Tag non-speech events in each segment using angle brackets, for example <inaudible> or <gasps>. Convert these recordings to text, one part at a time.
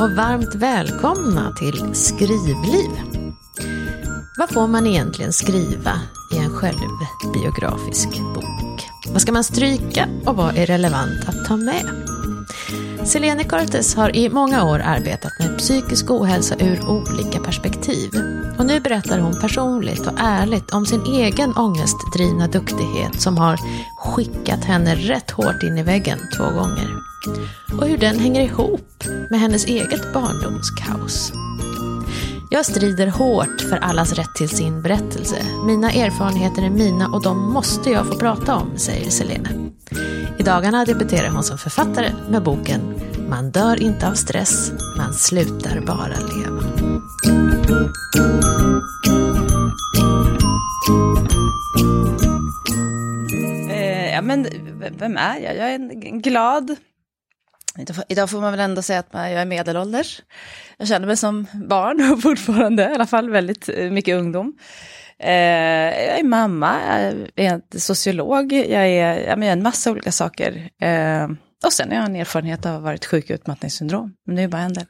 och varmt välkomna till Skrivliv. Vad får man egentligen skriva i en självbiografisk bok? Vad ska man stryka och vad är relevant att ta med? Selene Cortes har i många år arbetat med psykisk ohälsa ur olika perspektiv. Och nu berättar hon personligt och ärligt om sin egen ångestdrivna duktighet som har skickat henne rätt hårt in i väggen två gånger. Och hur den hänger ihop med hennes eget barndomskaos. Jag strider hårt för allas rätt till sin berättelse. Mina erfarenheter är mina och de måste jag få prata om, säger Selene. I dagarna debuterar hon som författare med boken Man dör inte av stress, man slutar bara leva. Eh, ja, men vem är jag? Jag är en glad... Idag får man väl ändå säga att jag är medelålders. Jag känner mig som barn och <laughs> fortfarande, i alla fall väldigt eh, mycket ungdom. Eh, jag är mamma, jag är sociolog, jag är, jag är en massa olika saker. Eh, och sen har jag en erfarenhet av att ha varit sjuk i utmattningssyndrom, men det är bara en del.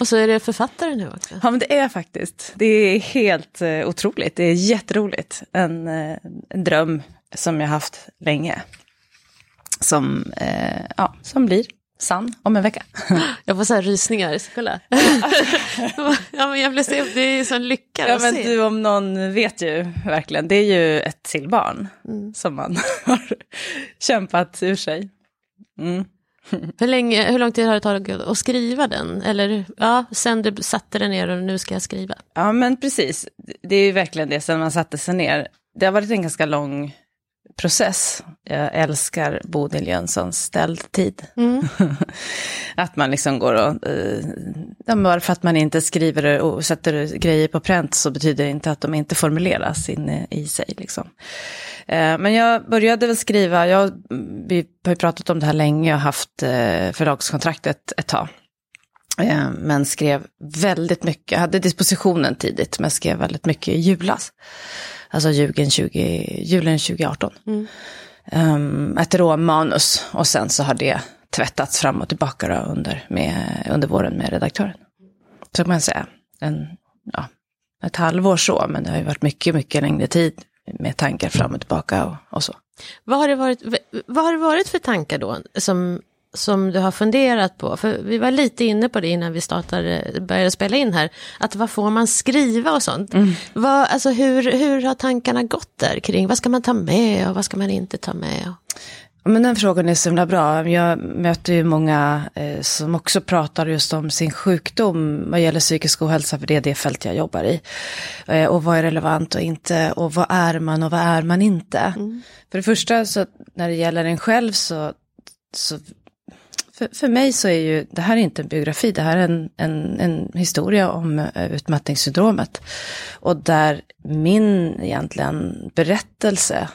Och så är det författare nu också. Ja, men det är faktiskt. Det är helt otroligt. Det är jätteroligt. En, en dröm som jag haft länge. Som, uh, ja, som blir sann om en vecka. <gasps> Jag får så här rysningar, kolla. <laughs> ja, men jag blir så, det är sån lycka ja, men se. Du om någon vet ju verkligen, det är ju ett till barn mm. som man <laughs> har kämpat ur sig. Mm. <laughs> hur, länge, hur lång tid har det tagit att skriva den? Eller ja, sen du satte dig ner och nu ska jag skriva. Ja, men precis. Det är ju verkligen det, sen man satte sig ner. Det har varit en ganska lång process. Jag älskar Bodil Jönssons ställd tid. Mm. <laughs> att man liksom går och, uh, ja, bara för att man inte skriver och sätter grejer på pränt så betyder det inte att de inte formuleras inne i sig. Liksom. Uh, men jag började väl skriva, jag, vi har ju pratat om det här länge, jag har haft uh, förlagskontraktet ett tag. Men skrev väldigt mycket, jag hade dispositionen tidigt, men skrev väldigt mycket i julas. Alltså julen, 20, julen 2018. Mm. Um, ett råmanus och sen så har det tvättats fram och tillbaka då under, med, under våren med redaktören. Så kan man säga. En, ja, ett halvår så, men det har ju varit mycket, mycket längre tid med tankar fram och tillbaka och, och så. Vad har, det varit, vad har det varit för tankar då som som du har funderat på? För vi var lite inne på det innan vi startade, började spela in här. Att vad får man skriva och sånt? Mm. Vad, alltså hur, hur har tankarna gått där kring vad ska man ta med och vad ska man inte ta med? Men den frågan är så himla bra. Jag möter ju många eh, som också pratar just om sin sjukdom vad gäller psykisk ohälsa, för det är det fält jag jobbar i. Eh, och vad är relevant och inte, och vad är man och vad är man inte. Mm. För det första, så när det gäller en själv så, så för, för mig så är ju, det här är inte en biografi, det här är en, en, en historia om eh, utmattningssyndromet. Och där min egentligen berättelse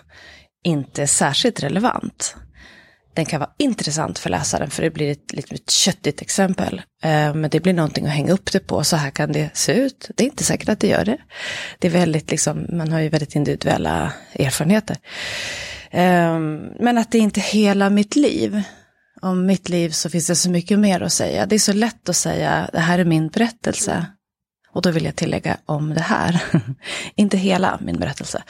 inte är särskilt relevant. Den kan vara intressant för läsaren för det blir ett liksom lite köttigt exempel. Eh, men det blir någonting att hänga upp det på, så här kan det se ut. Det är inte säkert att det gör det. Det är väldigt liksom, man har ju väldigt individuella erfarenheter. Eh, men att det är inte hela mitt liv om mitt liv så finns det så mycket mer att säga. Det är så lätt att säga, det här är min berättelse. Och då vill jag tillägga om det här. <laughs> Inte hela min berättelse.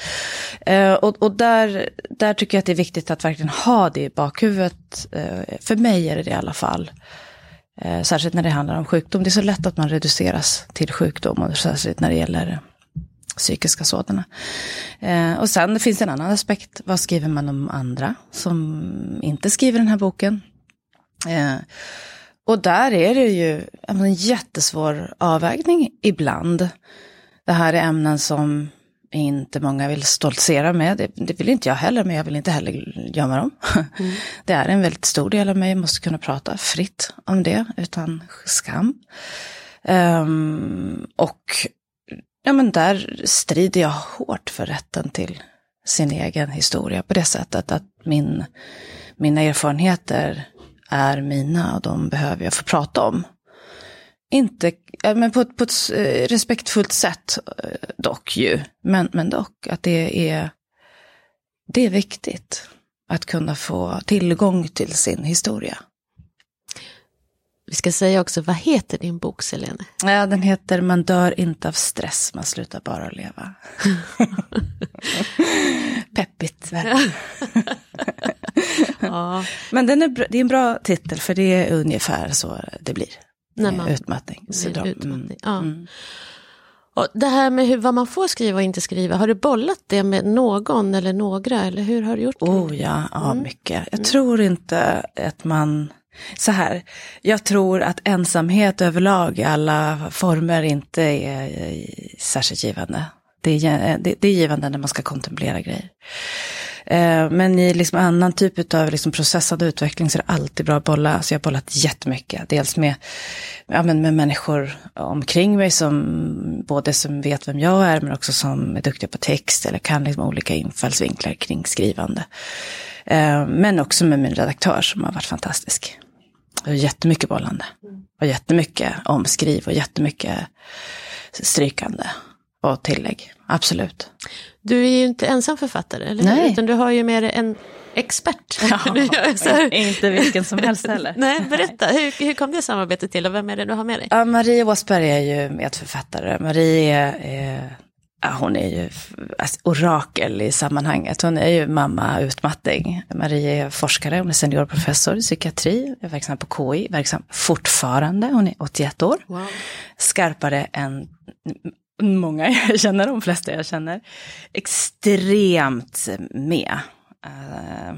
Eh, och och där, där tycker jag att det är viktigt att verkligen ha det i bakhuvudet. Eh, för mig är det det i alla fall. Eh, särskilt när det handlar om sjukdom. Det är så lätt att man reduceras till sjukdom. Och särskilt när det gäller psykiska sådana. och sen finns det en annan aspekt. Vad skriver man om andra som inte skriver den här boken? Eh, och där är det ju en jättesvår avvägning ibland. Det här är ämnen som inte många vill stoltsera med. Det, det, vill inte jag heller, men jag vill inte heller gömma dem. Mm. <laughs> Det är en väldigt stor del av mig, jag måste kunna prata fritt om det utan skam. Um, och ja, men där strider jag hårt för rätten till sin egen historia på det sättet att min, mina erfarenheter är mina och de behöver jag få prata om. Inte, men på, på ett eh, respektfullt sätt eh, dock ju, men, men dock att det är, det är viktigt att kunna få tillgång till sin historia. Vi ska säga också, vad heter din bok, Selene? Ja, den heter Man dör inte av stress, man slutar bara att leva. <laughs> Peppigt, <laughs> ja. Men den är, det är en bra titel, för det är ungefär så det blir. När man, utmattning. utmattning. Mm. Ja. Mm. Och det här med hur, vad man får skriva och inte skriva, har du bollat det med någon eller några? Eller hur har du gjort det? Oh ja, ja mm. mycket. Jag mm. tror inte att man... Så här, jag tror att ensamhet överlag i alla former inte är eh, särskilt givande. Det är, eh, det, det är givande när man ska kontemplera grejer. Eh, men i liksom annan typ av liksom processad utveckling så är det alltid bra att bolla. Så jag har bollat jättemycket. Dels med, ja, men med människor omkring mig som både som vet vem jag är men också som är duktiga på text eller kan liksom olika infallsvinklar kring skrivande. Men också med min redaktör som har varit fantastisk. Och jättemycket bollande. Och jättemycket omskriv och jättemycket strykande och tillägg. Absolut. Du är ju inte ensam författare, eller Nej. Utan du har ju med dig en expert. Ja, <laughs> inte vilken som helst heller. <laughs> Nej, berätta, hur, hur kom det samarbetet till och vem är det du har med dig? Ja, Marie Åsberg är ju medförfattare. Marie är, ja, hon är ju alltså, orakel i sammanhanget. Hon är ju mamma utmattning. Marie är forskare, hon är seniorprofessor i psykiatri, är verksam på KI, verksam fortfarande, hon är 81 år. Wow. Skarpare än många <laughs> jag känner, de flesta jag känner, extremt med. Eh,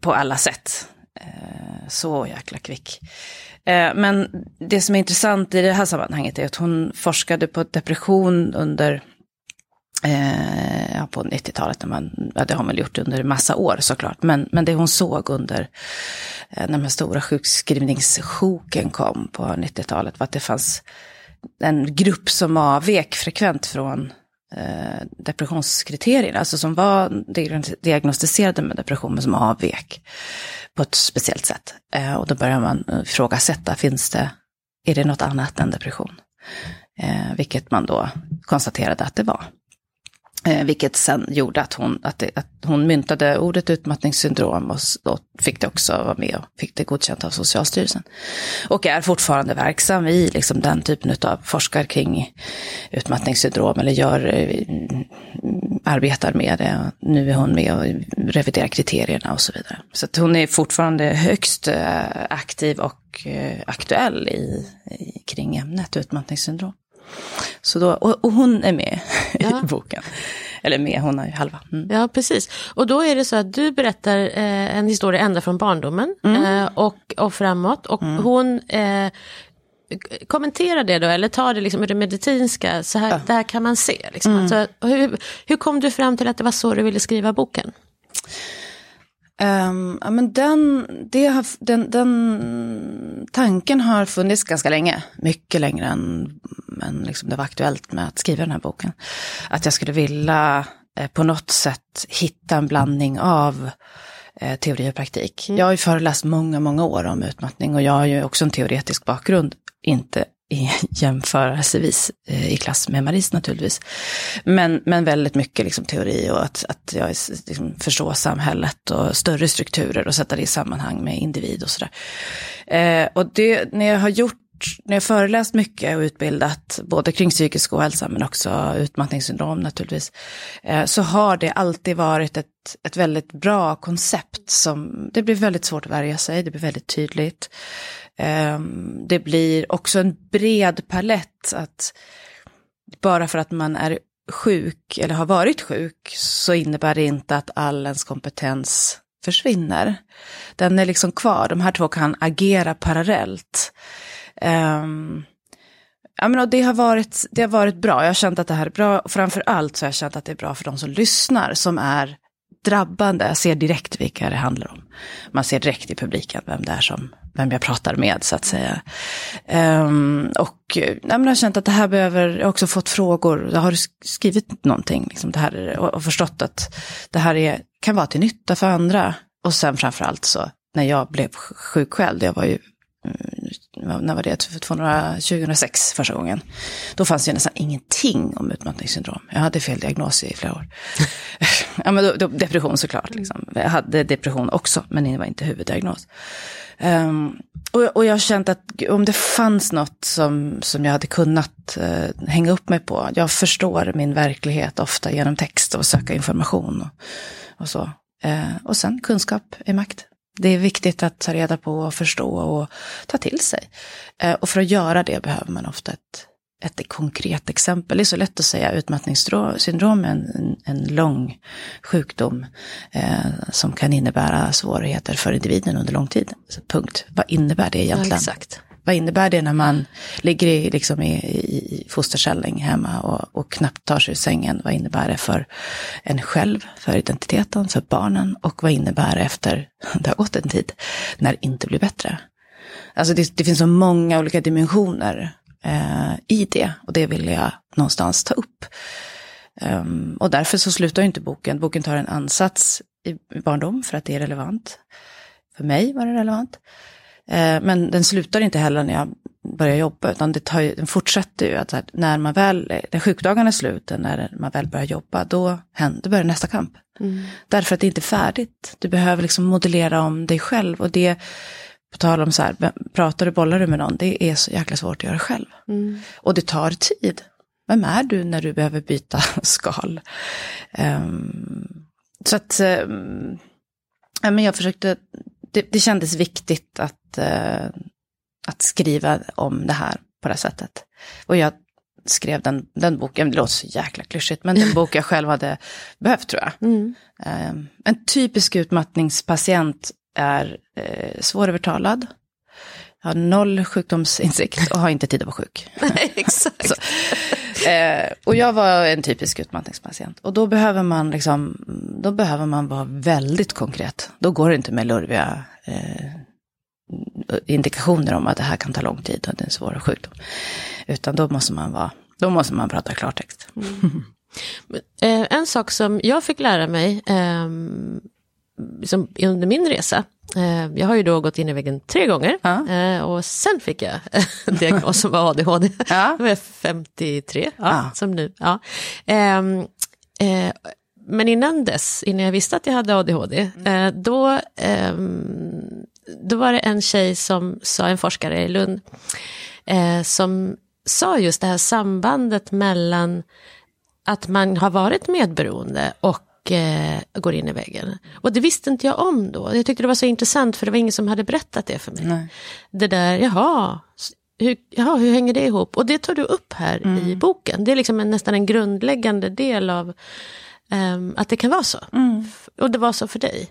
på alla sätt. Eh, så jäkla kvick. Eh, men det som är intressant i det här sammanhanget är att hon forskade på depression under eh, på 90-talet. ja, det har man väl gjort under massa år såklart. Men, men det hon såg under eh, när den här stora sjukskrivningssjoken kom på 90-talet var att det fanns en grupp som avvek frekvent från eh, depressionskriterierna, alltså som var diagnostiserade med depression men som avvek på ett speciellt sätt. Eh, och då börjar man eh, ifrågasätta, finns det, är det något annat än depression? Eh, vilket man då konstaterade att det var. Eh, vilket sen gjorde att hon, att, det, att hon myntade ordet utmattningssyndrom och då fick det också vara med och fick det godkänt av Socialstyrelsen. Och är fortfarande verksam i liksom den typen av forskar kring utmattningssyndrom eller gör, eh, arbetar med det. Nu är hon med och reviderar kriterierna och så vidare. Så att hon är fortfarande högst eh, aktiv och aktuell i, i kring ämnet utmattningssyndrom. Så då, och, och hon är med <laughs> ja. i boken. Eller med, hon har ju halva. Mm. Ja, precis. Och då är det så att du berättar eh, en historia ända från barndomen mm. eh, och, och framåt. Och mm. hon eh, kommenterar det då, eller tar det liksom ur det medicinska, så här, ja. det här kan man se. Liksom. Mm. Alltså, hur, hur kom du fram till att det var så du ville skriva boken? Um, ja, men den, det har, den, den tanken har funnits ganska länge, mycket längre än, än liksom det var aktuellt med att skriva den här boken. Att jag skulle vilja eh, på något sätt hitta en blandning av eh, teori och praktik. Mm. Jag har ju föreläst många, många år om utmattning och jag har ju också en teoretisk bakgrund, inte <laughs> jämförelsevis eh, i klass med Maris naturligtvis. Men, men väldigt mycket liksom teori och att, att jag liksom förstår samhället och större strukturer och sätta det i sammanhang med individ och sådär. Eh, och det, när jag har gjort när jag föreläst mycket och utbildat, både kring psykisk ohälsa men också utmattningssyndrom naturligtvis, eh, så har det alltid varit ett, ett väldigt bra koncept som, det blir väldigt svårt att värja sig, det blir väldigt tydligt. Ehm, det blir också en bred palett att bara för att man är sjuk eller har varit sjuk så innebär det inte att all ens kompetens försvinner. Den är liksom kvar, de här två kan agera parallellt. Um, ja, men det, har varit, det har varit bra, jag har känt att det här är bra. Framför allt så har jag känt att det är bra för de som lyssnar, som är drabbande. Jag ser direkt vilka det handlar om. Man ser direkt i publiken vem det är som, vem jag pratar med så att säga. Um, och eh, nej, jag har känt att det här behöver, jag har också fått frågor, jag har skrivit någonting, liksom det här, och, och förstått att det här är, kan vara till nytta för andra. Och sen framför allt så, när jag blev sjuk själv, jag var ju mm, när var det, 2006 första gången. Då fanns det nästan ingenting om utmattningssyndrom. Jag hade fel diagnos i flera år. <laughs> ja, men då, då, depression såklart. Liksom. Jag hade depression också, men det var inte huvuddiagnos. Um, och, och jag har känt att om det fanns något som, som jag hade kunnat uh, hänga upp mig på. Jag förstår min verklighet ofta genom text och söka information och, och så. Uh, och sen kunskap är makt. Det är viktigt att ta reda på och förstå och ta till sig. Uh, och för att göra det behöver man ofta ett, ett konkret exempel. Det är så lätt att säga utmattningssyndrom är en, en lång sjukdom eh, som kan innebära svårigheter för individen under lång tid. Så punkt. Vad innebär det egentligen? Ja, exakt. Vad innebär det när man ligger i, liksom i, i fosterställning hemma och, och knappt tar sig ur sängen? Vad innebär det för en själv, för identiteten, för barnen? Och vad innebär det efter <laughs> det har gått en tid, när det inte blir bättre? Alltså det, det finns så många olika dimensioner eh, i det. Och det vill jag någonstans ta upp. Um, och därför så slutar inte boken. Boken tar en ansats i barndom för att det är relevant. För mig var det relevant. Uh, men den slutar inte heller när jag börjar jobba, utan det tar ju, den fortsätter ju att när man väl, när sjukdagen är slut, när man väl börjar jobba, då händer, börjar nästa kamp. Mm. Därför att det inte är färdigt. Du behöver liksom modellera om dig själv och det på tal om så här, pratar du, bollar du med någon, det är så jäkla svårt att göra själv. Mm. Och det tar tid. Vem är du när du behöver byta <laughs> skal? Um, så att, um, ja, men jag försökte, det, det kändes viktigt att, uh, att skriva om det här på det sättet. Och jag skrev den, den boken, det låter så jäkla klyschigt, men den <laughs> bok jag själv hade behövt tror jag. Mm. Um, en typisk utmattningspatient är eh, svårövertalad, har noll sjukdomsinsikt och har inte tid att vara sjuk. <laughs> Nej, exakt. Eh, och jag var en typisk utmattningspatient. Och då behöver man liksom, då behöver man vara väldigt konkret. Då går det inte med lurviga eh, indikationer om att det här kan ta lång tid och det är en svår sjukdom. Utan då måste man vara, då måste man prata klartext. Mm. <laughs> Eh, en sak som jag fick lära mig ehm, liksom under min resa. Eh, jag har ju då gått in i väggen tre gånger ja. Eh, och sen fick jag <laughs> diagnos som var ADHD. Ja. Jag var 53, ja, ja. som nu. Ja. Ehm, eh, men innan dess, innan jag visste att jag hade ADHD, då, ehm, då var det en tjej som sa, en forskare i Lund, som sa just det här sambandet mellan att man har varit medberoende och eh, går in i väggen. Och det visste inte jag om då. Jag tyckte det var så intressant för det var ingen som hade berättat det för mig. Nej. Det där, jaha, hur, jaha, hur hänger det ihop? Och det tar du upp här mm. i boken. Det är liksom en, nästan en grundläggande del av um, att det kan vara så. Mm. Och det var så för dig.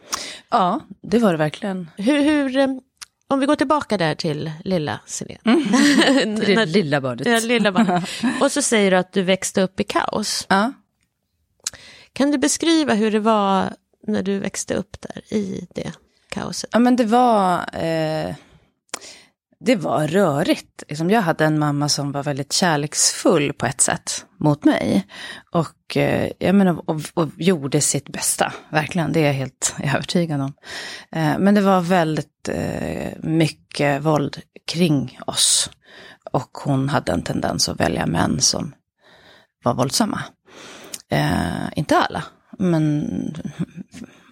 Ja, det var det verkligen. Hur, hur um, om vi går tillbaka där till lilla Sinéne. Mm. <laughs> till det lilla barnet. Ja, lilla barnet. <laughs> Och så säger du att du växte upp i kaos. Ja. Kan du beskriva hur det var när du växte upp där i det kaoset? Ja men det var, eh, det var rörigt. Liksom, jag hade en mamma som var väldigt kärleksfull på ett sätt mot mig. Och, eh, jag menar, och, och gjorde sitt bästa, verkligen, det är jag helt övertygad om. Eh, men det var väldigt eh, mycket våld kring oss. Och hon hade en tendens att välja män som var våldsamma. Eh, inte alla, men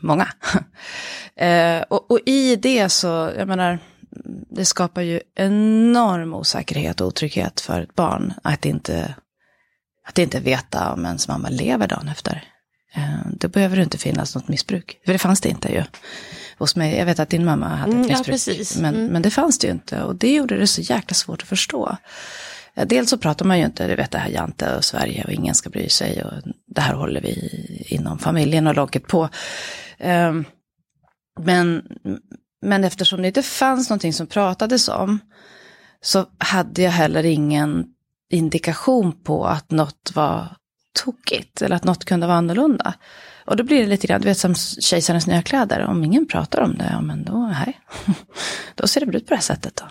många. <laughs> eh, och, och, i det så, jag menar, det skapar ju enorm osäkerhet och otrygghet för ett barn att inte, att inte veta om ens mamma lever dagen efter. Eh, då behöver det inte finnas något missbruk, för det fanns det inte ju. Hos mig, jag vet att din mamma hade ett mm, missbruk, ja, men, mm. men det fanns det ju inte. Och det gjorde det så jäkla svårt att förstå. Dels så pratar man ju inte, du vet det här Jante och Sverige och ingen ska bry sig och det här håller vi inom familjen och locket på. Ehm, men, men eftersom det inte fanns någonting som pratades om så hade jag heller ingen indikation på att något var tokigt eller att något kunde vara annorlunda. Och då blir det lite grann, du vet som kejsarens nya kläder, om ingen pratar om det, ja men då, nej. <laughs> då ser det ut på det här sättet då.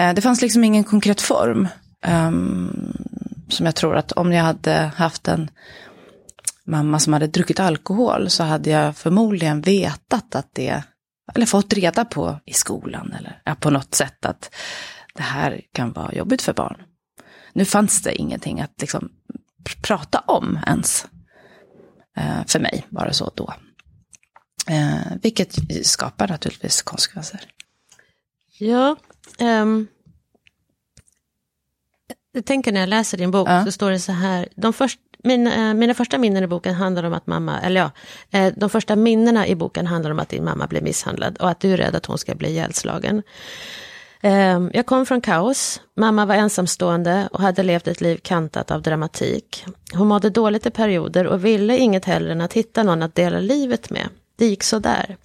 Eh, det fanns liksom ingen konkret form. Um, som jag tror att om jag hade haft en mamma som hade druckit alkohol så hade jag förmodligen vetat att det, eller fått reda på i skolan eller på något sätt att det här kan vara jobbigt för barn. Nu fanns det ingenting att liksom pr- prata om ens. Eh, för mig var det så då. Eh, vilket skapar naturligtvis konsekvenser. Ja, um, jag tänker när jag läser din bok Ja. så står det så här, de först, mina, eh, mina första minnen i boken handlar om att mamma, eller ja, eh, de första minnena i boken handlar om att din mamma blir misshandlad och att du är rädd att hon ska bli ihjälslagen. Ehm, Jag kom från kaos, mamma var ensamstående och hade levt ett liv kantat av dramatik. Hon mådde dåligt i perioder och ville inget hellre än att hitta någon att dela livet med. Det gick så där.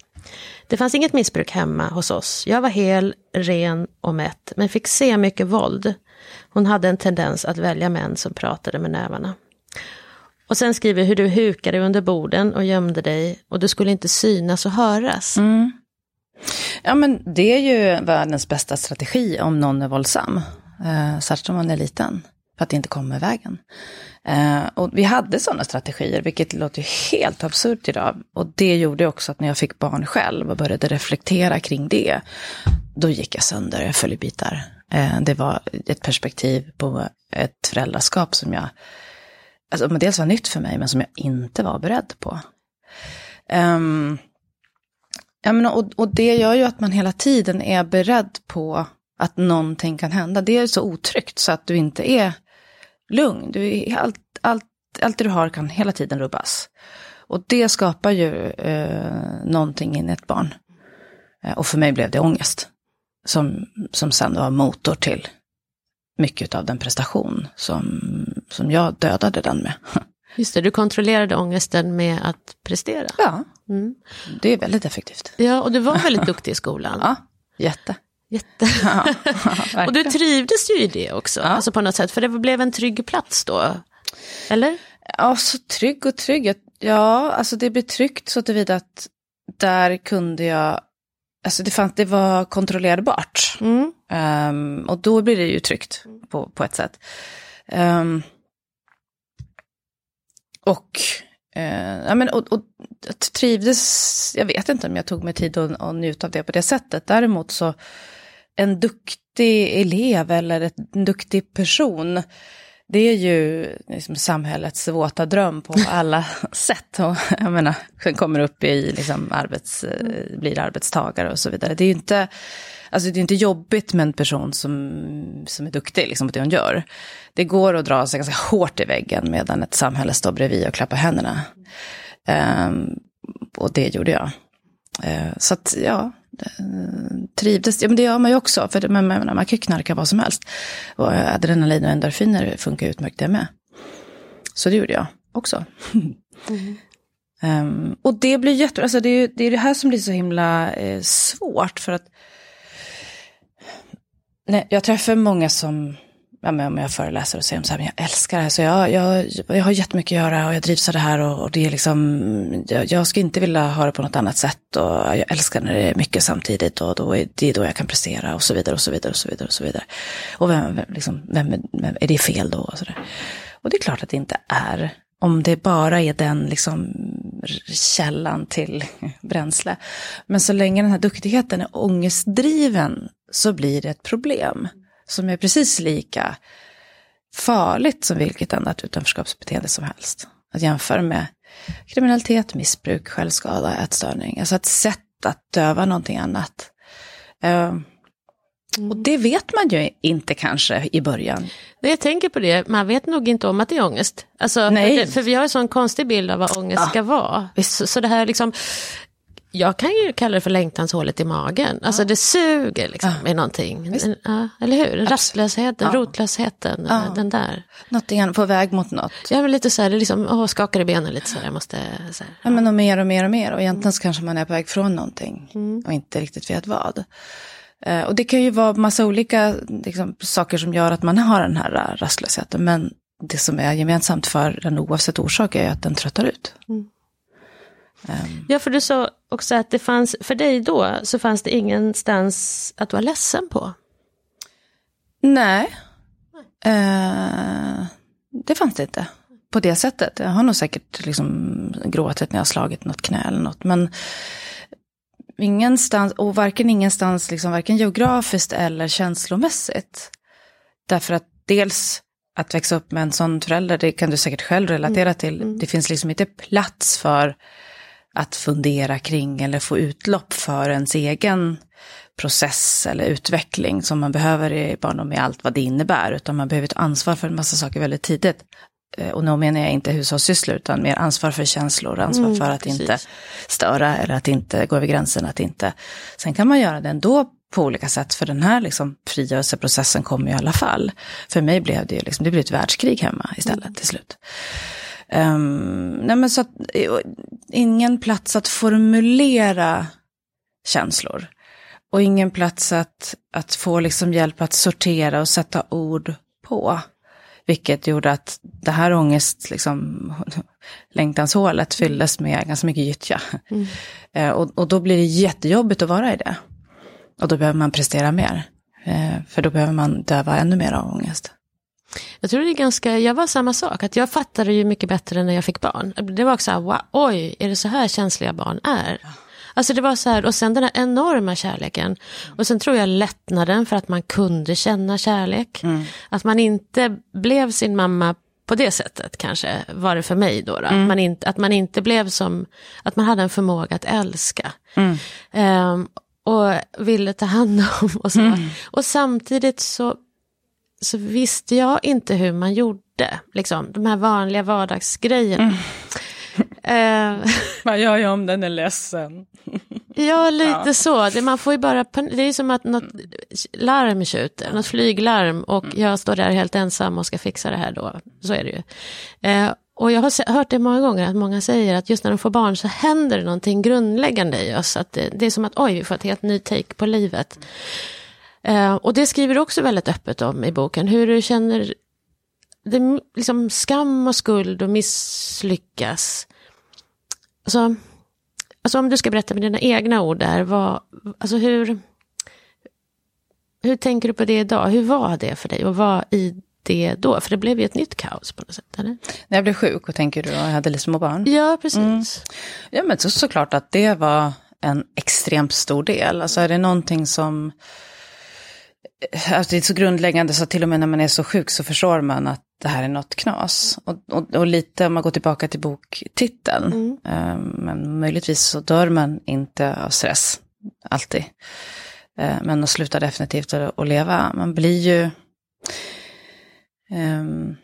Det fanns inget missbruk hemma hos oss. Jag var hel, ren och mätt, men fick se mycket våld. Hon hade en tendens att välja män som pratade med nävarna. Och sen skriver hur du hukade under borden och gömde dig och du skulle inte synas och höras. Mm. Ja, men det är ju världens bästa strategi om någon är våldsam. Eh, särskilt om man är liten, för att det inte kommer i vägen. Eh, och vi hade sådana strategier, vilket låter ju helt absurt idag. Och det gjorde också att när jag fick barn själv och började reflektera kring det, då gick jag sönder, jag föll i bitar. Eh, det var ett perspektiv på ett föräldraskap som jag, alltså dels var nytt för mig, men som jag inte var beredd på. Um, Ja, men och, och det gör ju att man hela tiden är beredd på att någonting kan hända. Det är så otryggt så att du inte är lugn. Du är, allt, allt, allt det du har kan hela tiden rubbas. Och det skapar ju eh, någonting in i ett barn. Eh, och för mig blev det ångest. Som, som sen var motor till mycket av den prestation som, som jag dödade den med. <laughs> Just det, du kontrollerade ångesten med att prestera. Ja, Mm. det är väldigt effektivt. Ja, och du var <laughs> väldigt duktig i skolan. Ja, jätte. Jätte. <laughs> Ja, och du trivdes ju i det också, alltså på något sätt, för det blev en trygg plats då. Eller? Ja, så trygg och trygg. Ja, alltså det blev tryggt så tillvida att där kunde jag, alltså det, fanns, det var kontrollerbart. Mm. Ehm, och då blir det ju tryggt på, på ett sätt. Ehm, och, eh, ja, men, och, och trivdes, jag vet inte om jag tog mig tid att, att njuta av det på det sättet. Däremot så, en duktig elev eller ett, en duktig person, det är ju liksom samhällets våta dröm på <laughs> alla sätt. Och jag menar, sen kommer upp i liksom arbets, blir arbetstagare och så vidare. Det är ju inte, alltså det är inte jobbigt med en person som, som är duktig liksom, på det hon gör. Det går att dra sig ganska hårt i väggen medan ett samhälle står bredvid och klappar händerna. Ehm, och det gjorde jag. Eh, så att, ja, eh, trivdes. Ja, men det gör man ju också. För man, man, man kan ju knarka vad som helst. Och adrenalin och endorfiner funkar utmärkt det med. Så det gjorde jag också. <laughs> Ehm, och det blir jätte, alltså det är det, är det här som blir så himla eh, svårt. För att nej, jag träffar många som, ja, men om jag föreläser och säger så här, men jag älskar det här, så jag, jag, jag har jättemycket att göra och jag drivs av det här och, och det är liksom, jag, jag ska inte vilja ha det på något annat sätt och jag älskar när det är mycket samtidigt och då är det då jag kan prestera och så vidare och så vidare och så vidare och så vidare. Och vem, vem, liksom, vem, är- vem är det fel då? Och, så där. och det är klart att det inte är, om det bara är den liksom källan till <laughs> bränsle. Men så länge den här duktigheten är ångestdriven så blir det ett problem som är precis lika farligt som vilket annat utanförskapsbeteende som helst. Att jämföra med kriminalitet, missbruk, självskada, ätstörning. Alltså ett sätt att döva någonting annat. Eh, och det vet man ju inte kanske i början. Nej, jag tänker på det, man vet nog inte om att det är ångest. Alltså, Nej. För, för vi har en sån konstig bild av vad ångest Ja. ska vara. Så, så det här liksom, jag kan ju kalla det för längtanshålet i magen. Alltså det suger liksom i någonting. Visst. Ja, eller hur? Rastlösheten, Ja. rotlösheten, Ja. den där. Någonting på väg mot något. Ja, men lite så här, det liksom, åh, skakar i benen lite så här, jag måste, så här. Ja, men och mer och mer och mer. Och egentligen så kanske man är på väg från någonting. Och inte riktigt vet vad. Eh, och det kan ju vara massa olika liksom, saker som gör att man har den här eh, rastlösheten. Men det som är gemensamt för den oavsett orsak är att den tröttar ut. Ehm, Ja, för du sa också att det fanns, för dig då, så fanns det ingenstans att vara ledsen på. nej. Eh, det fanns det inte. På det sättet. Jag har nog säkert liksom gråtit när jag har slagit något knä eller något. Men ingenstans, och varken ingenstans, liksom, varken geografiskt eller känslomässigt. Därför att dels att växa upp med en sån förälder, det kan du säkert själv relatera mm. till. Mm. Det finns liksom inte plats för att fundera kring eller få utlopp för ens egen process eller utveckling som man behöver i barndom med allt vad det innebär, utan man behöver ta ansvar för en massa saker väldigt tidigt. Eh, och nu menar jag inte hushållssysslor, utan mer ansvar för känslor, ansvar mm, för att precis. inte störa eller att inte gå över gränsen, att inte... Sen kan man göra det ändå på olika sätt, för den här liksom frigörelseprocessen kommer i alla fall. För mig blev det ju liksom, det blev ett världskrig hemma istället mm. till slut. Um, nej men så att, eh, ingen plats att formulera känslor. Och ingen plats att, att få liksom hjälp att sortera och sätta ord på. Vilket gjorde att det här ångest, liksom, <laughs> längtanshålet fylldes med ganska mycket gyttja. Mm. <laughs> Eh, och, och då blir det jättejobbigt att vara i det. Och då behöver man prestera mer. Eh, för då behöver man döva ännu mer av ångest. Jag tror det är ganska, jag var samma sak, att jag fattade ju mycket bättre när jag fick barn. Det var också wow, oj, är det så här känsliga barn är? Alltså det var så här, och sen den här enorma kärleken. Och sen tror jag lättnaden för att man kunde känna kärlek. Mm. Att man inte blev sin mamma på det sättet kanske var det för mig då. då. Mm. Man inte, att man inte blev som, att man hade en förmåga att älska. Mm. Um, och ville ta hand om och så. Mm. Och samtidigt så, så visste jag inte hur man gjorde. Liksom, de här vanliga vardagsgrejerna. Mm. <laughs> Uh, Vad gör jag om den är ledsen? <laughs> ja, lite ja. så. Det, man får ju bara, det är som att något larm tjuter, något flyglarm och mm. jag står där helt ensam och ska fixa det här då. Så är det ju. Uh, och jag har hört det många gånger att många säger att just när de får barn så händer det någonting grundläggande i oss. Att det, det är som att oj, vi får ett helt ny take på livet. Uh, och det skriver du också väldigt öppet om i boken, hur du känner det, liksom skam och skuld och misslyckas. Alltså, alltså om du ska berätta med dina egna ord där, vad, alltså hur, hur tänker du på det idag? Hur var det för dig att vara i det då? För det blev ju ett nytt kaos på något sätt, eller? När jag blev sjuk, och tänker du, och jag hade lite små barn? Ja, precis. Mm. Ja, men så, såklart att det var en extremt stor del. Alltså är det någonting som Alltså det är så grundläggande så till och med när man är så sjuk så förstår man att det här är något knas. Och, och, och lite om man går tillbaka till boktiteln, mm. um, men möjligtvis så dör man inte av stress, alltid. Uh, men att sluta definitivt att leva, man blir ju... Um,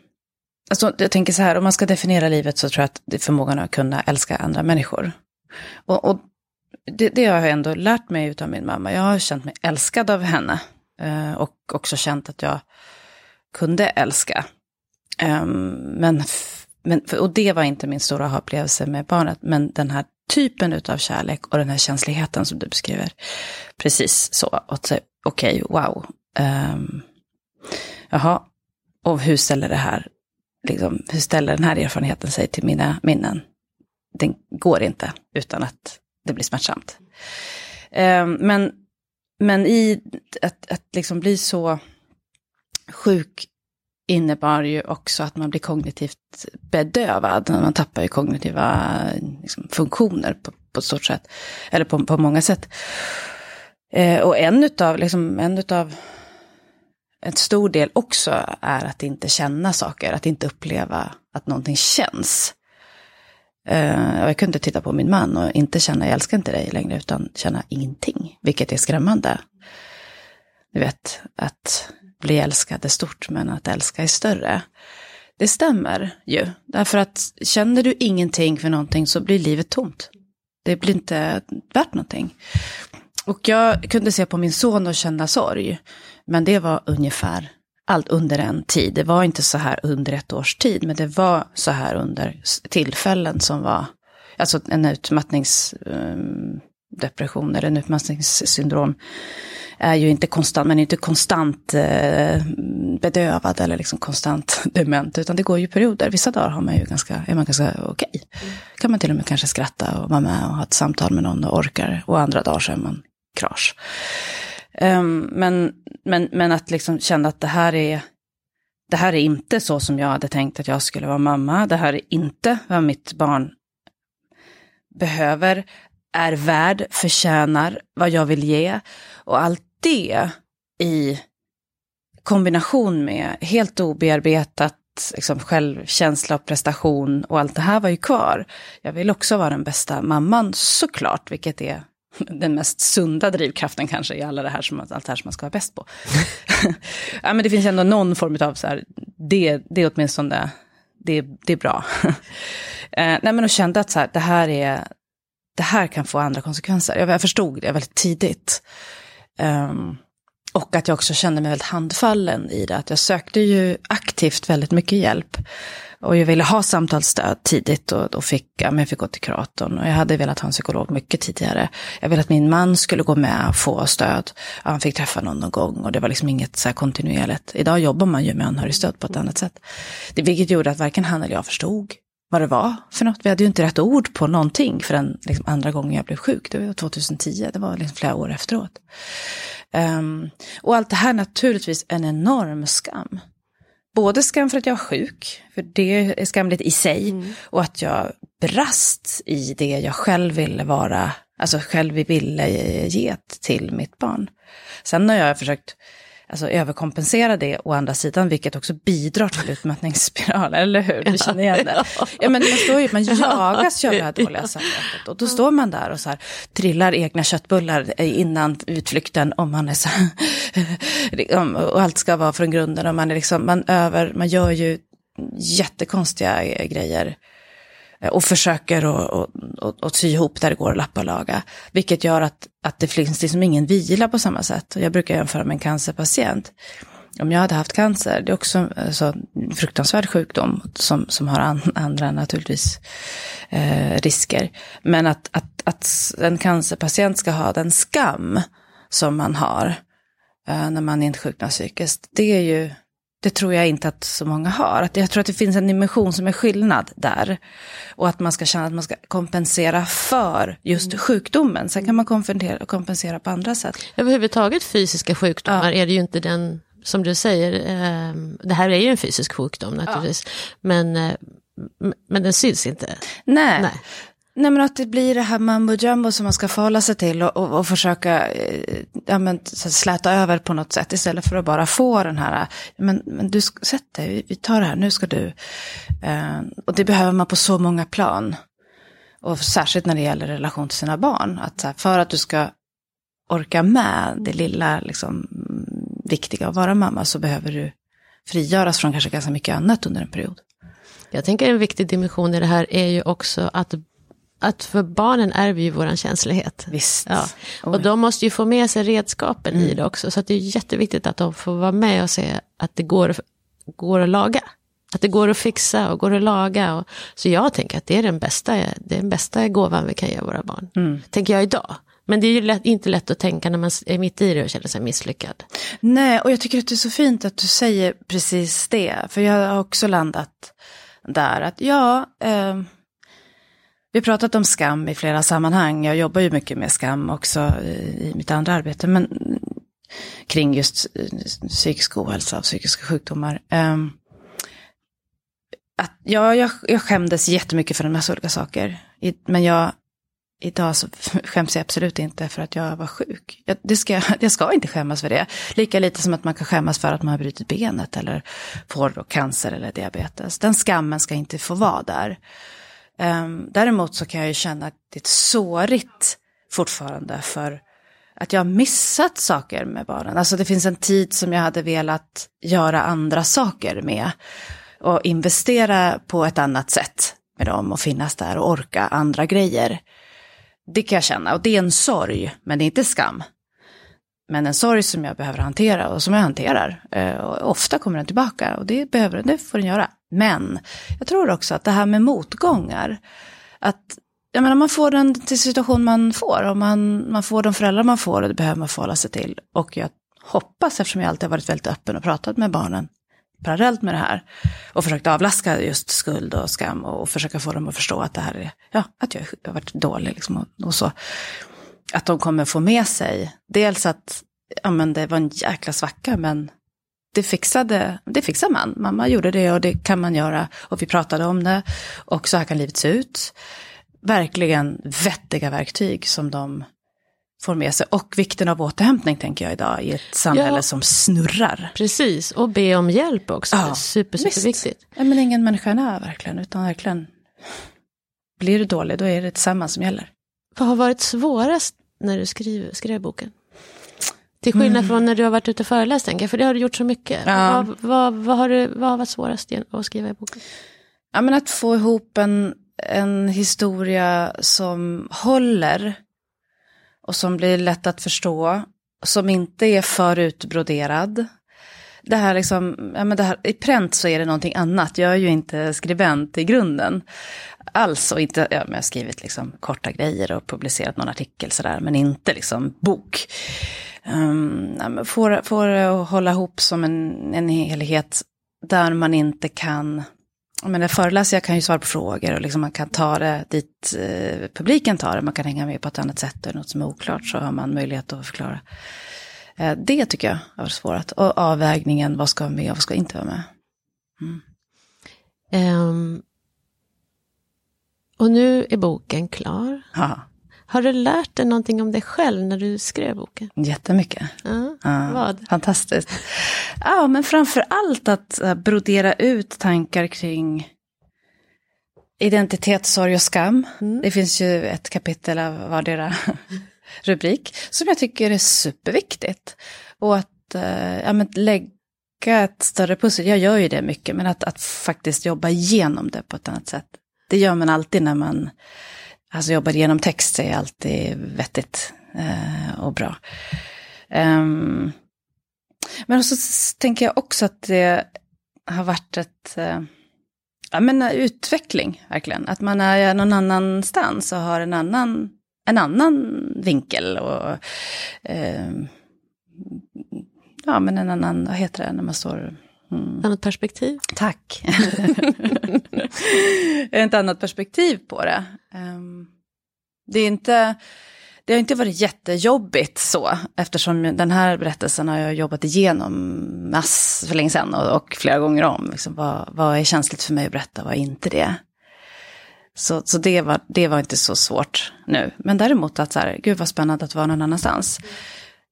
alltså jag tänker så här, om man ska definiera livet så tror jag att det är förmågan att kunna älska andra människor. Och, och det, det, har jag ändå lärt mig av min mamma. Jag har känt mig älskad av henne. Eh, och också känt att jag kunde älska. Ehm, men, men, och det var inte min stora upplevelse med barnet, men den här typen av kärlek och den här känsligheten som du beskriver. Precis så, okej, okay, wow. Um, jaha, och hur ställer det här, liksom, hur ställer den här erfarenheten sig till mina minnen? Den går inte utan att det blir smärtsamt. Um, men, men i att, att liksom bli så sjuk innebar ju också att man blir kognitivt bedövad. Man tappar ju kognitiva liksom, funktioner på, på ett stort sätt. Eller på, på många sätt. Eh, och en utav, liksom, en utav, en stor del också är att inte känna saker, att inte uppleva att någonting känns. Uh, jag kunde titta på min man och inte känna jag älskar inte dig längre, utan känna ingenting, vilket är skrämmande. Du vet, att bli älskad är stort, men att älska är större. Det stämmer ju, därför att känner du ingenting för någonting så blir livet tomt. Det blir inte värt någonting. Och jag kunde se på min son och känna sorg, men det var ungefär allt under en tid. Det var inte så här under ett års tid, men det var så här under tillfällen som var, alltså en utmattningsdepression eh, eller en utmattningssyndrom är ju inte konstant, men inte konstant eh, bedövad eller liksom konstant <laughs> dement, utan det går ju perioder. Vissa dagar har man ju ganska, är man ganska okej. Okay. Kan man till och med kanske skratta och vara med och ha ett samtal med någon och orkar. Och andra dagar så är man krasch. Um, men, men, men att liksom känna att det här är det här är inte så som jag hade tänkt att jag skulle vara mamma. Det här är inte vad mitt barn behöver. är värd, förtjänar, vad jag vill ge. Och allt det i kombination med helt obearbetat liksom, självkänsla och prestation och allt det här var ju kvar. Jag vill också vara den bästa mamman såklart, vilket är <laughs> den mest sunda drivkraften kanske i alla det här som, allt det här som man ska vara bäst på. <laughs> <laughs> ja, men det finns ändå någon form av så här, det, det är åtminstone, det, det är bra. eh, nej men och kände att så här, det här är, det här kan få andra konsekvenser. Jag, jag förstod det väldigt tidigt. Um, och att jag också kände mig väldigt handfallen i det. Att jag sökte ju aktivt väldigt mycket hjälp. Och jag ville ha samtalsstöd tidigt och då fick jag, jag fick gå till kuratorn. Och jag hade velat ha en psykolog mycket tidigare. Jag ville att min man skulle gå med och få stöd. Han fick träffa någon någon gång och det var liksom inget så här kontinuerligt. Idag jobbar man ju med anhörigstöd på ett annat sätt. Det, vilket gjorde att varken han eller jag förstod vad det var för något. Vi hade ju inte rätt ord på någonting förrän liksom andra gången jag blev sjuk. Det var 2010, det var liksom flera år efteråt. Um, och allt det här naturligtvis en enorm skam. Både skam för att jag var sjuk, för det är skamligt i sig, mm. och att jag brast i det jag själv ville vara, alltså själv ville ge till mitt barn. Sen har jag försökt alltså, överkompensera det å andra sidan, vilket också bidrar till utmattningsspiral, <laughs> eller hur? Du känner igen det? Ja, men man, står ju, man jagas ju av det här dåliga samvetet. Och då står man där och så här, trillar egna köttbullar innan utflykten om man är så <laughs> och allt ska vara från grunden och man är liksom, man över, man gör ju jättekonstiga grejer. Eh, Eh, och försöker att sy ihop där det går att lappa och laga. Vilket gör att, att det finns liksom ingen vila på samma sätt. Jag brukar jämföra med en cancerpatient. Om jag hade haft cancer, det är också alltså, en fruktansvärd sjukdom som, som har an, andra naturligtvis eh, risker. Men att, att, att en cancerpatient ska ha den skam som man har eh, när man insjuknar psykiskt, det är ju det tror jag inte att så många har. Att jag tror att det finns en dimension som är skillnad där. Och att man ska känna att man ska kompensera för just mm. sjukdomen. Sen kan man kompensera, på andra sätt. Överhuvudtaget fysiska sjukdomar ja. är det ju inte den, som du säger, eh, det här är ju en fysisk sjukdom naturligtvis. Ja. Men, eh, men den syns inte. Nej. Nej. Nej men att det blir det här mambo jumbo som man ska förhålla sig till och, och, och försöka eh, ja, men, släta över på något sätt istället för att bara få den här, eh, men, men du, sätt dig, vi tar det här, nu ska du. Eh, och det behöver man på så många plan. Och särskilt när det gäller relation till sina barn. Att här, för att du ska orka med det lilla liksom, viktiga att vara mamma så behöver du frigöras från kanske ganska mycket annat under en period. Jag tänker en viktig dimension i det här är ju också att att för barnen ärver ju våran känslighet. Visst. Ja. Och de måste ju få med sig redskapen mm. i det också. Så det är jätteviktigt att de får vara med och se att det går, går att laga. Att det går att fixa och går att laga. Och, så jag tänker att det är den bästa, det är den bästa gåvan vi kan ge våra barn. Mm. Tänker jag idag. Men det är ju lätt, inte lätt att tänka när man är mitt i det och känner sig misslyckad. Nej, och jag tycker att det är så fint att du säger precis det. För jag har också landat där att ja, eh, vi har pratat om skam i flera sammanhang. Jag jobbar ju mycket med skam också i mitt andra arbete. Men kring just eh, psykisk ohälsa och psykiska sjukdomar. Ehm, att, ja, jag, jag skämdes jättemycket för en massa olika saker. I, men jag, idag så <laughs> skäms jag absolut inte för att jag var sjuk. Jag, det ska, <laughs> jag ska inte skämmas för det. Lika lite som att man kan skämmas för att man har brutit benet eller får cancer eller diabetes. Den skammen ska inte få vara där. Um, däremot så kan jag ju känna att det är sårigt fortfarande för att jag har missat saker med barnen. Alltså det finns en tid som jag hade velat göra andra saker med. Och investera på ett annat sätt med dem och finnas där och orka andra grejer. Det kan jag känna och det är en sorg, men det är inte skam. Men en sorg som jag behöver hantera och som jag hanterar. Eh, och ofta kommer den tillbaka och det, behöver, det får den göra. Men jag tror också att det här med motgångar, att jag menar, man får den till situation man får och man, man får de föräldrar man får och det behöver man förhålla sig till. Och jag hoppas, eftersom jag alltid har varit väldigt öppen och pratat med barnen parallellt med det här och försökt avlaska just skuld och skam och försöka få dem att förstå att det här är, ja, att jag har varit dålig liksom och, och så. Att de kommer få med sig, dels att, ja men det var en jäkla svacka men det fixade, det fixar man. Mamma gjorde det och det kan man göra. Och vi pratade om det. Och så här kan livet se ut. verkligen vettiga verktyg som de får med sig. Och vikten av återhämtning tänker jag idag i ett samhälle Ja. som snurrar. Precis, och be om hjälp också. Ja, super, visst. superviktigt. Ja, men ingen människa är verkligen, utan verkligen. Blir du dålig, då är det tillsammans som gäller. Vad har varit svårast när du skrev, skrev boken? Till skillnad från när du har varit ute och föreläst, tänker för det har du gjort så mycket. Mm. Ja. Vad, vad, vad, har du, vad har varit svårast att skriva i boken? Ja, men att få ihop en, en historia som håller och som blir lätt att förstå, som inte är för utbroderad. Det här liksom, ja, men det här, i pränt så är det någonting annat. Jag är ju inte skribent i grunden. Alls, och inte, ja, men jag har skrivit liksom korta grejer och publicerat någon artikel sådär, men inte liksom bok. Um, ja, men får, får det att hålla ihop som en, en helhet där man inte kan jag menar, föreläsare kan ju svara på frågor och liksom man kan ta det dit eh, publiken tar det. Man kan hänga med på ett annat sätt. Är det något som är oklart så har man möjlighet att förklara. Eh, det tycker jag har varit svårt. Och avvägningen, vad ska vara med och vad ska inte vara med. Ehm, och nu är boken klar. Ja, Har du lärt dig någonting om dig själv när du skrev boken? jättemycket. Ja, Ja, Vad? Fantastiskt. Ja, men framför allt att eh, brodera ut tankar kring identitet, sorg och skam. Mm. Det finns ju ett kapitel av vardera rubrik som jag tycker är superviktigt. Och att eh, ja, men lägga ett större pussel, jag gör ju det mycket, men att, att faktiskt jobba igenom det på ett annat sätt. Det gör man alltid när man alltså, jobbar igenom text, det är alltid vettigt eh, och bra. Um, men så tänker jag också att det har varit ett, eh, ja men utveckling verkligen. Att man är någon annanstans och har en annan, en annan vinkel och ehm, ja men en annan, vad heter det när man står, mm, Annat perspektiv? tack. <laughs> ett annat perspektiv på det. Ehm, det är inte, det har inte varit jättejobbigt så, eftersom den här berättelsen har jag jobbat igenom mass för länge sedan och, och flera gånger om. Liksom, vad, vad är känsligt för mig att berätta, vad är inte det? Så, så det, var, det var inte så svårt nu. Men däremot att så här, gud vad spännande att vara någon annanstans.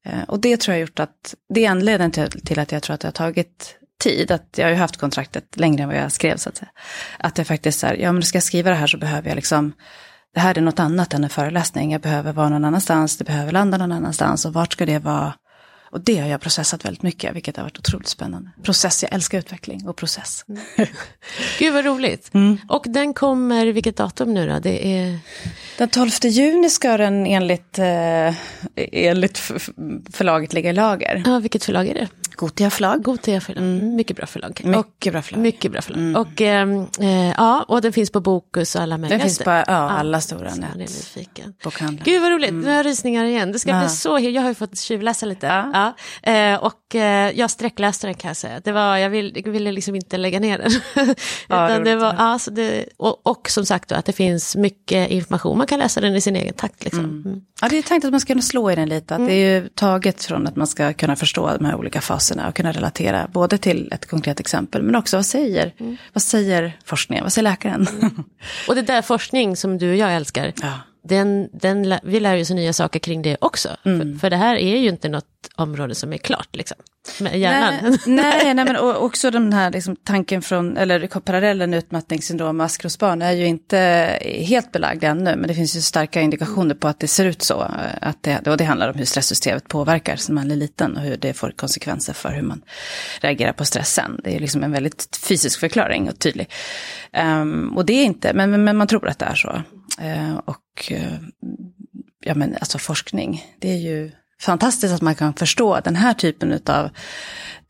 Eh, och det tror jag har gjort att, det är anledningen till, till att jag tror att det har tagit tid. Att jag har ju haft kontraktet längre än vad jag skrev så att säga. Att jag faktiskt så här, ja men ska jag skriva det här så behöver jag liksom, det här är något annat än en föreläsning. Jag behöver vara någon annanstans, det behöver landa någon annanstans och vart ska det vara? Och det har jag processat väldigt mycket, vilket har varit otroligt spännande. Process, jag älskar utveckling och process. Gud vad roligt. Mm. Och den kommer, vilket datum nu då? Det är... Den 12 juni ska den enligt, eh, enligt förlaget ligga i lager. Ja, vilket förlag är det? Gotia förlag. Gothia förlag. Mycket bra förlag. Mm. Mycket bra förlag. Mycket bra förlag. Och, ehm, eh, ja, och den finns på Bokus och alla möjliga Den finns på ja, alla stora är nät. Bokhandlar. Gud vad roligt, nu har jag rysningar igen. Det ska Ja. bli så, jag har ju fått tjuvläsa lite. Ja. Ja. Eh, och eh, jag sträckläste den kan jag säga. Det var, jag, vill, jag ville liksom inte lägga ner den. <laughs> Utan det var, ja, så det, och, och som sagt då, att det finns mycket information, man kan läsa den i sin egen takt. Liksom. Mm. Ja, det är tänkt att man ska kunna slå i den lite. Att Det är ju taget från att man ska kunna förstå de här olika faserna och kunna relatera både till ett konkret exempel men också vad säger, vad säger forskningen, vad säger läkaren? Och det där forskning som du och jag älskar, ja. Den, den, vi lär ju oss nya saker kring det också. Mm. För, för det här är ju inte något område som är klart, liksom. Med hjärnan. Nej, <laughs> nej, nej, men och- också den här liksom, tanken från, eller parallellen utmattningssyndrom och askros-barn är ju inte helt belagd ännu, men det finns ju starka indikationer på att det ser ut så. Att det, och det handlar om hur stresssystemet påverkar när man är liten och hur det får konsekvenser för hur man reagerar på stressen. Det är liksom en väldigt fysisk förklaring och tydlig. Ehm, och det är inte, men, men man tror att det är så. Eh, och eh, ja men alltså forskning, det är ju fantastiskt att man kan förstå den här typen av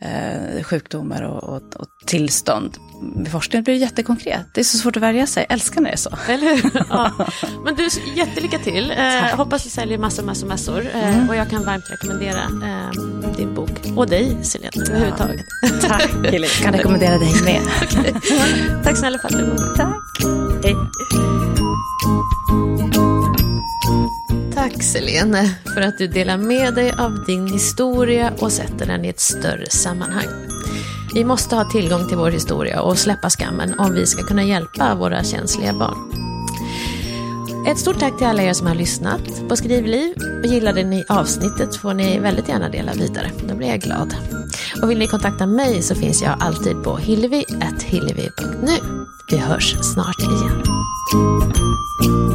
eh, sjukdomar och, och, och tillstånd. Med forskning blir det jättekonkret. Det är så svårt att värja sig. Jag älskar när det är så. Eller hur? <laughs> Ja. Men du, jättelycka till. Eh, hoppas du säljer massor, massor, massor. Eh, Och jag kan varmt rekommendera eh, din bok. Och dig, Selena, överhuvudtaget. Tack Hillevi. Kan rekommendera dig med. <laughs> Tack snälla för att du var med. Tack. Hej. Tack Selene för att du delar med dig av din historia och sätter den i ett större sammanhang. Vi måste ha tillgång till vår historia och släppa skammen om vi ska kunna hjälpa våra känsliga barn. Ett stort tack till alla er som har lyssnat på Skrivliv. Och gillade ni avsnittet får ni väldigt gärna dela vidare. Då blir jag glad. Och vill ni kontakta mig så finns jag alltid på hillevi.hillevi.nu. Vi hörs snart igen. Thank you.